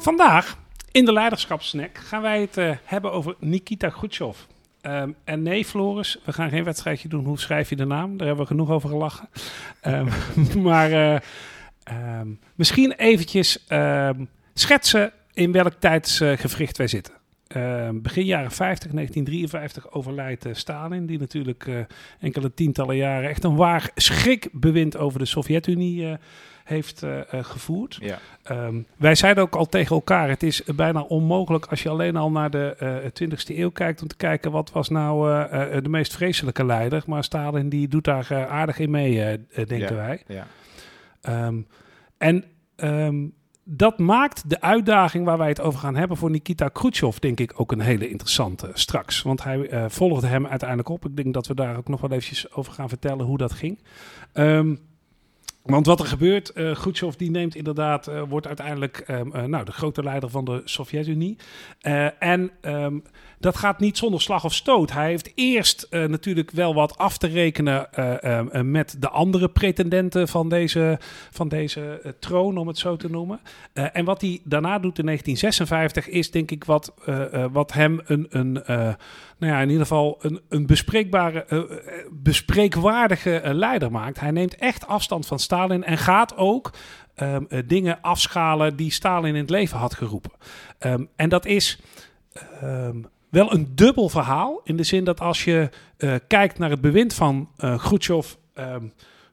Vandaag in de leiderschapssnack gaan wij het uh, hebben over Nikita Khrushchev. Um, en nee, Floris, we gaan geen wedstrijdje doen. Hoe schrijf je de naam? Daar hebben we genoeg over gelachen. Um, maar uh, um, misschien eventjes schetsen in welk tijdsgevricht wij zitten. Begin jaren 50, 1953, overlijdt uh, Stalin, die natuurlijk uh, enkele tientallen jaren echt een waar schrikbewind over de Sovjet-Unie uh, heeft gevoerd. Ja. Um, wij zeiden ook al tegen elkaar, het is bijna onmogelijk als je alleen al naar de uh, 20e eeuw kijkt om te kijken wat was nou de meest vreselijke leider. Maar Stalin die doet daar aardig in mee, denken ja. wij. Ja. Um, en um, dat maakt de uitdaging waar wij het over gaan hebben voor Nikita Khrushchev, denk ik, ook een hele interessante straks. Want hij volgde hem uiteindelijk op. Ik denk dat we daar ook nog wel eventjes over gaan vertellen hoe dat ging. Um, want wat er gebeurt, uh, die neemt inderdaad, uh, wordt uiteindelijk um, uh, nou, de grote leider van de Sovjet-Unie. en um, dat gaat niet zonder slag of stoot. Hij heeft eerst natuurlijk wel wat af te rekenen um, met de andere pretendenten van deze, van deze troon, om het zo te noemen. en wat hij daarna doet in 1956 is denk ik wat, wat hem een... een nou ja, in ieder geval een, een bespreekbare, uh, bespreekwaardige uh, leider maakt. Hij neemt echt afstand van Stalin en gaat ook uh, dingen afschalen die Stalin in het leven had geroepen. Um, en dat is um, wel een dubbel verhaal. In de zin dat als je kijkt naar het bewind van Khrushchev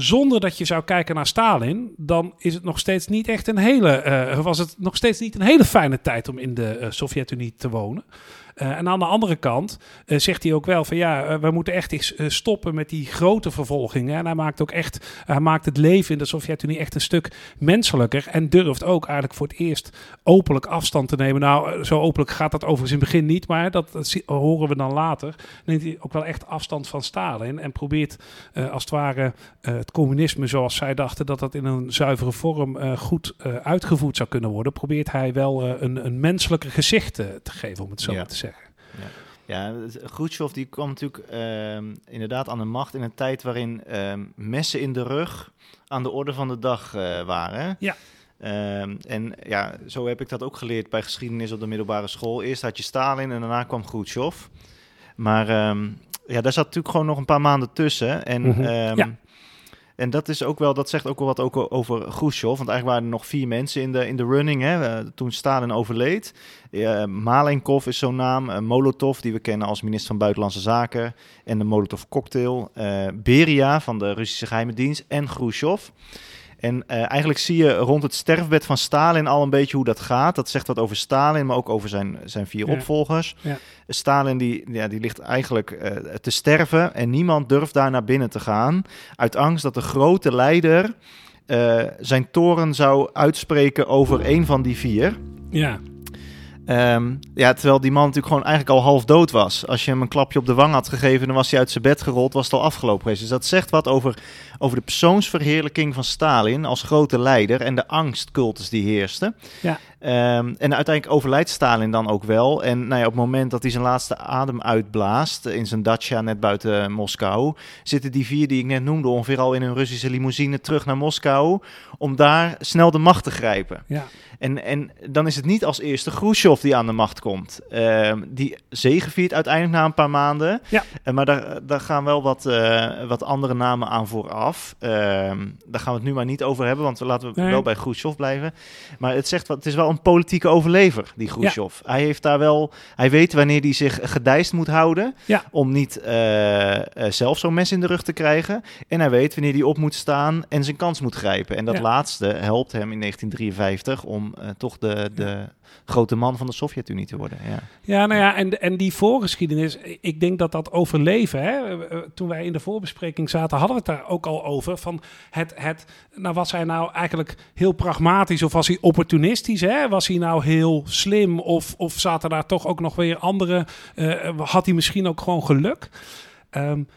zonder dat je zou kijken naar Stalin, dan is het nog steeds niet echt een hele, uh, was het nog steeds niet een hele fijne tijd om in de uh, Sovjet-Unie te wonen. Uh, en aan de andere kant zegt hij ook wel van ja, we moeten echt eens stoppen met die grote vervolgingen. En hij maakt ook echt, hij maakt het leven in de Sovjet-Unie echt een stuk menselijker. En durft ook eigenlijk voor het eerst openlijk afstand te nemen. Nou, zo openlijk gaat dat overigens in het begin niet, maar dat, dat horen we dan later. Neemt hij ook wel echt afstand van Stalin en probeert als het ware het communisme zoals zij dachten dat dat in een zuivere vorm goed uitgevoerd zou kunnen worden. Probeert hij wel een, een menselijker gezicht te geven, om het zo Ja. maar te zeggen. Ja, Khrushchev die kwam natuurlijk uh, inderdaad aan de macht in een tijd waarin uh, messen in de rug aan de orde van de dag uh, waren. Ja. Um, en ja, zo heb ik dat ook geleerd bij geschiedenis op de middelbare school. Eerst had je Stalin en daarna kwam Khrushchev. Maar um, ja, daar zat natuurlijk gewoon nog een paar maanden tussen. En Mhm. um, Ja. En dat, is ook wel, dat zegt ook wel wat ook over Khrushchev. Want eigenlijk waren er nog vier mensen in de, in de running hè, uh, toen Stalin overleed. Uh, Malenkov is zo'n naam. Uh, Molotov, die we kennen als minister van Buitenlandse Zaken. En de Molotov cocktail. Uh, Beria van de Russische geheime dienst. En Khrushchev. En uh, eigenlijk zie je rond het sterfbed van Stalin al een beetje hoe dat gaat. Dat zegt wat over Stalin, maar ook over zijn, zijn vier Ja. opvolgers. Ja. Stalin die, ja, die ligt eigenlijk uh, te sterven en niemand durft daar naar binnen te gaan. Uit angst dat de grote leider uh, zijn toren zou uitspreken over een van die vier. Ja. Um, ja, terwijl die man natuurlijk gewoon eigenlijk al half dood was. Als je hem een klapje op de wang had gegeven, dan was hij uit zijn bed gerold, was het al afgelopen geweest. Dus dat zegt wat over, over de persoonsverheerlijking van Stalin als grote leider en de angstcultus die heerste. Ja. Um, en uiteindelijk overlijdt Stalin dan ook wel. En nou ja, op het moment dat hij zijn laatste adem uitblaast in zijn dacha net buiten Moskou, zitten die vier die ik net noemde ongeveer al in een Russische limousine terug naar Moskou om daar snel de macht te grijpen. Ja. En, en dan is het niet als eerste Khrushchev die aan de macht komt. Uh, die zegeviert uiteindelijk na een paar maanden. Ja. Uh, maar daar, daar gaan wel wat, uh, wat andere namen aan vooraf. daar gaan we het nu maar niet over hebben, want we laten we Nee. wel bij Khrushchev blijven. Maar het, zegt wat, het is wel een politieke overlever, die Khrushchev. Hij heeft daar wel, hij weet wanneer hij zich gedijst moet houden Ja. om niet zelf zo'n mes in de rug te krijgen. En hij weet wanneer hij op moet staan en zijn kans moet grijpen. En dat Ja. laatste helpt hem in 1953 om uh, toch de, de grote man van de Sovjet-Unie te worden. Ja, Ja, nou ja, en, en die voorgeschiedenis, ik denk dat dat overleven, hè, eh, toen wij in de voorbespreking zaten, hadden we het daar ook al over. Van het, het, nou was hij nou eigenlijk heel pragmatisch of was hij opportunistisch? Hè? Was hij nou heel slim of, of zaten daar toch ook nog weer andere, uh, had hij misschien ook gewoon geluk? Um,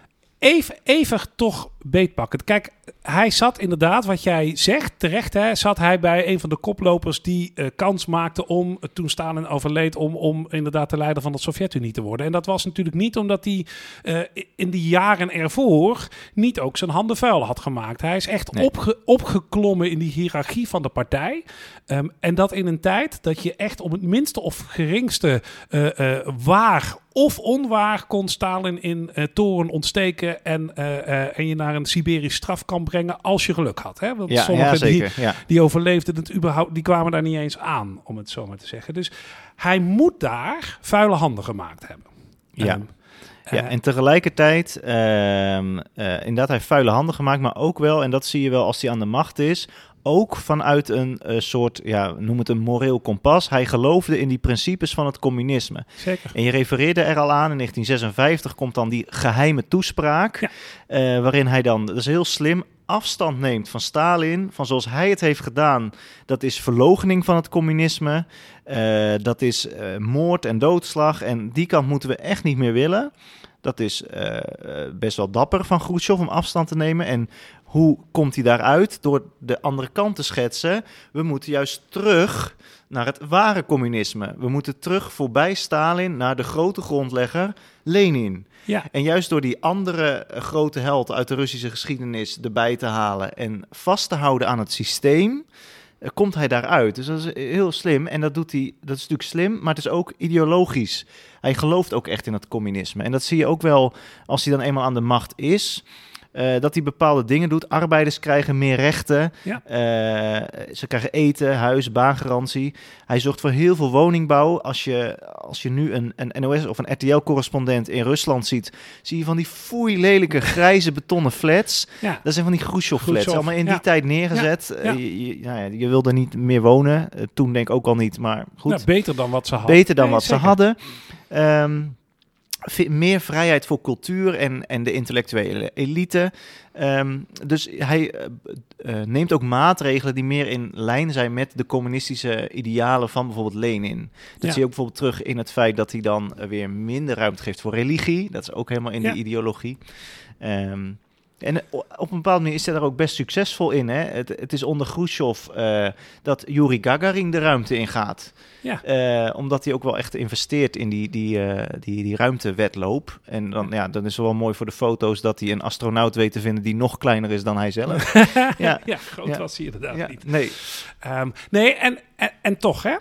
Even, even toch beetpakken. Kijk, hij zat inderdaad, wat jij zegt, terecht, hè, zat hij bij een van de koplopers die uh, kans maakte om, uh, toen Stalin overleed, om, om inderdaad de leider van de Sovjet-Unie te worden. En dat was natuurlijk niet omdat hij uh, in de jaren ervoor niet ook zijn handen vuil had gemaakt. Hij is echt nee. opge opgeklommen in die hiërarchie van de partij. Um, en dat in een tijd dat je echt om het minste of geringste waar of onwaar kon Stalin in toren ontsteken en, en je naar een Siberisch strafkamp brengen als je geluk had. Hè? Want ja, sommigen ja, zeker, die, die overleefden het überhaupt, die kwamen daar niet eens aan, om het zo maar te zeggen. Dus hij moet daar vuile handen gemaakt hebben. Ja. Um, ja, en tegelijkertijd, uh, inderdaad, hij heeft vuile handen gemaakt, maar ook wel, en dat zie je wel als hij aan de macht is, ook vanuit een uh, soort, ja, noem het een moreel kompas. Hij geloofde in die principes van het communisme. Zeker. En je refereerde er al aan, in 1956 komt dan die geheime toespraak, ja. uh, waarin hij dan, dat is heel slim, afstand neemt van Stalin, van zoals hij het heeft gedaan. Dat is verlogening van het communisme, uh, dat is moord en doodslag en die kant moeten we echt niet meer willen. Dat is uh, best wel dapper van Khrushchev om afstand te nemen. En hoe komt hij daaruit? Door de andere kant te schetsen. We moeten juist terug naar het ware communisme. We moeten terug voorbij Stalin naar de grote grondlegger Lenin. Ja. En juist door die andere grote held uit de Russische geschiedenis erbij te halen en vast te houden aan het systeem, komt hij daaruit. Dus dat is heel slim. En dat doet hij, dat is natuurlijk slim, maar het is ook ideologisch. Hij gelooft ook echt in het communisme. En dat zie je ook wel als hij dan eenmaal aan de macht is. Uh, dat hij bepaalde dingen doet. Arbeiders krijgen meer rechten. Ja. Uh, ze krijgen eten, huis, baangarantie. Hij zorgt voor heel veel woningbouw. Als je, als je nu een, een NOS of een RTL-correspondent in Rusland ziet, zie je van die foei lelijke grijze betonnen flats. Ja. Dat zijn van die Khrushchev-flats. Khrushchev, Allemaal in die ja. tijd neergezet. Ja. Uh, je, je, nou ja, je wilde niet meer wonen. toen denk ik ook al niet, maar goed. Nou, beter dan wat ze hadden. Beter dan Nee, wat zeker. ze hadden. Um, meer vrijheid voor cultuur en, en de intellectuele elite. Um, dus hij uh, uh, neemt ook maatregelen die meer in lijn zijn met de communistische idealen van bijvoorbeeld Lenin. Dat Ja. zie je ook bijvoorbeeld terug in het feit dat hij dan weer minder ruimte geeft voor religie. Dat is ook helemaal in Ja. de ideologie. Um, en op een bepaalde manier is hij daar ook best succesvol in. Hè? Het, het is onder Khrushchev uh, dat Yuri Gagarin de ruimte ingaat. Ja. Uh, omdat hij ook wel echt investeert in die, die, uh, die, die ruimtewedloop. En dan, ja, dan is het wel mooi voor de foto's dat hij een astronaut weet te vinden die nog kleiner is dan hij zelf. ja. ja, groot Ja. was hij inderdaad ja, niet. nee. Um, nee, en, en, en toch, hè?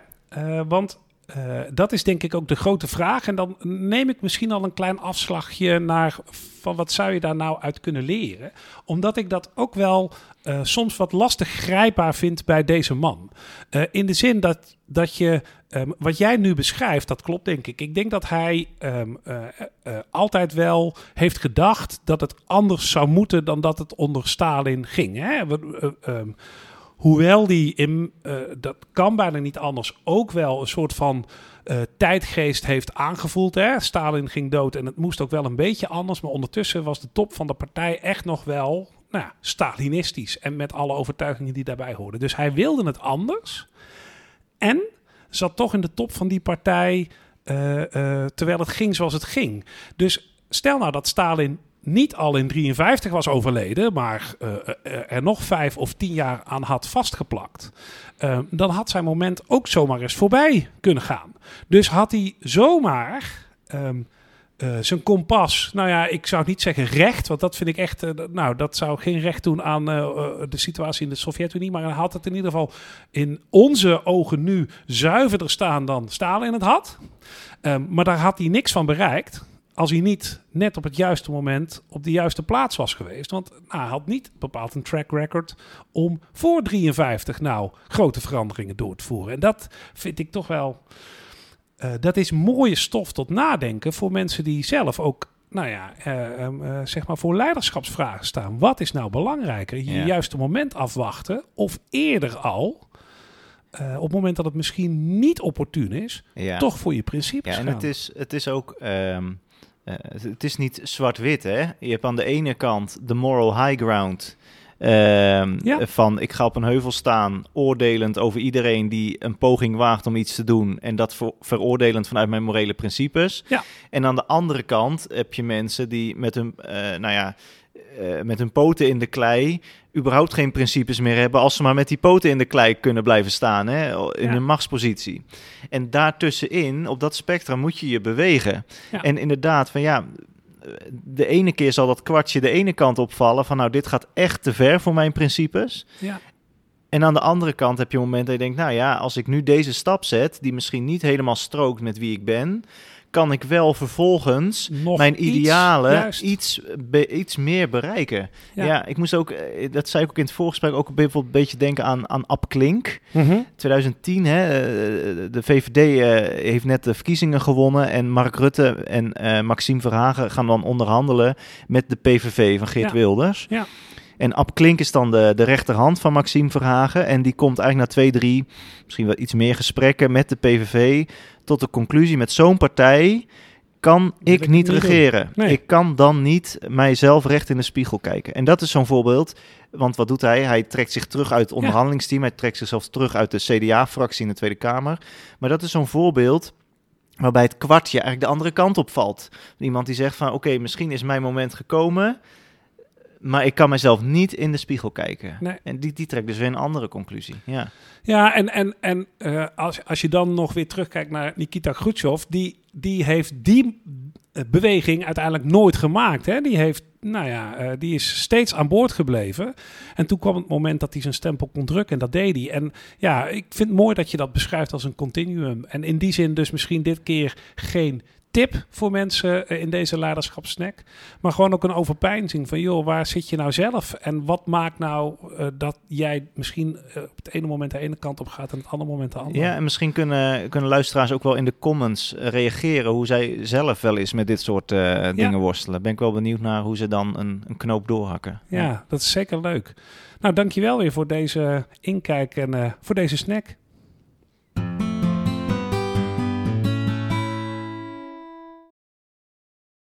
Want uh, dat is denk ik ook de grote vraag. En dan neem ik misschien al een klein afslagje naar van wat zou je daar nou uit kunnen leren. Omdat ik dat ook wel uh, soms wat lastig grijpbaar vind bij deze man. Uh, in de zin dat, dat je, um, wat jij nu beschrijft, dat klopt denk ik. Ik denk dat hij um, altijd wel heeft gedacht dat het anders zou moeten dan dat het onder Stalin ging. Hè? Um, Hoewel die in, uh, dat kan bijna niet anders, ook wel een soort van uh, tijdgeest heeft aangevoeld. Hè? Stalin ging dood en het moest ook wel een beetje anders. Maar ondertussen was de top van de partij echt nog wel nou, Stalinistisch. En met alle overtuigingen die daarbij hoorden. Dus hij wilde het anders. En zat toch in de top van die partij uh, terwijl het ging zoals het ging. Dus stel nou dat Stalin niet al in 53 was overleden, maar uh, er nog vijf of tien jaar aan had vastgeplakt, uh, dan had zijn moment ook zomaar eens voorbij kunnen gaan. Dus had hij zomaar uh, zijn kompas, nou ja, ik zou niet zeggen recht, want dat vind ik echt, nou, dat zou geen recht doen aan de situatie in de Sovjet-Unie, maar hij had het in ieder geval in onze ogen nu zuiverder staan dan Stalin het had. Um, maar daar had hij niks van bereikt als hij niet net op het juiste moment op de juiste plaats was geweest. Want nou, hij had niet bepaald een track record om voor 53 nou grote veranderingen door te voeren. En dat vind ik toch wel... Uh, dat is mooie stof tot nadenken voor mensen die zelf ook nou ja, uh, uh, zeg maar voor leiderschapsvragen staan. Wat is nou belangrijker? Je ja. juiste moment afwachten of eerder al... Uh, op het moment dat het misschien niet opportun is, ja. toch voor je principes ja, en gaan. het is, het is ook... Um, uh, het is niet zwart-wit, hè? Je hebt aan de ene kant de moral high ground... Um, ja. Van ik ga op een heuvel staan, oordelend over iedereen die een poging waagt om iets te doen. En dat ver veroordelend vanuit mijn morele principes. Ja. En aan de andere kant heb je mensen die met hun, uh, nou ja, eh, met hun poten in de klei überhaupt geen principes meer hebben als ze maar met die poten in de klei kunnen blijven staan hè, in Ja. een machtspositie. En daartussenin, op dat spectrum, moet je je bewegen. Ja. En inderdaad, van ja, de ene keer zal dat kwartje de ene kant opvallen van nou, dit gaat echt te ver voor mijn principes. Ja. En aan de andere kant heb je een moment dat je denkt, nou ja, als ik nu deze stap zet, die misschien niet helemaal strookt met wie ik ben, kan ik wel vervolgens Nog mijn idealen iets, be- iets meer bereiken. Ja. Ja. ik moest ook, eh, dat zei ik ook in het voorgesprek, ook bijvoorbeeld een beetje denken aan, aan Ab Klink. Mhm. 2010, hè, eh, de VVD eh, heeft net de verkiezingen gewonnen en Mark Rutte en eh, Maxime Verhagen gaan dan onderhandelen met de PVV van Geert Ja. Wilders. Ja. En Ab Klink is dan de, de rechterhand van Maxime Verhagen en die komt eigenlijk na twee, drie, misschien wel iets meer gesprekken met de PVV tot de conclusie met zo'n partij kan ik niet regeren. Nee. Ik kan dan niet mijzelf recht in de spiegel kijken. En dat is zo'n voorbeeld. Want wat doet hij? Hij trekt zich terug uit het onderhandelingsteam. Hij trekt zichzelf terug uit de CDA-fractie in de Tweede Kamer. Maar dat is zo'n voorbeeld waarbij het kwartje eigenlijk de andere kant op valt. Iemand die zegt van oké, misschien is mijn moment gekomen... maar ik kan mezelf niet in de spiegel kijken. Nee. En die, die trekt dus weer een andere conclusie. Ja, Ja, en, en, en eh, als, als je dan nog weer terugkijkt naar Nikita Khrushchev, die, die heeft die eh, beweging uiteindelijk nooit gemaakt. Hè? Die, heeft, nou ja, eh, die is steeds aan boord gebleven. En toen kwam het moment dat hij zijn stempel kon drukken en dat deed hij. En ja, ik vind het mooi dat je dat beschrijft als een continuum. En in die zin dus misschien dit keer geen tip voor mensen eh, in deze leiderschapssnack. Maar gewoon ook een overpeinzing van, joh, waar zit je nou zelf? En wat maakt nou eh, dat jij misschien eh, op het ene moment de ene kant op gaat en het andere moment de andere? ja en misschien kunnen, kunnen luisteraars ook wel in de comments reageren... hoe zij zelf wel eens met dit soort dingen worstelen. Ben ik wel benieuwd naar hoe ze dan een, een knoop doorhakken. Ja, dat is zeker leuk. Nou, dankjewel weer voor deze inkijk en voor deze snack.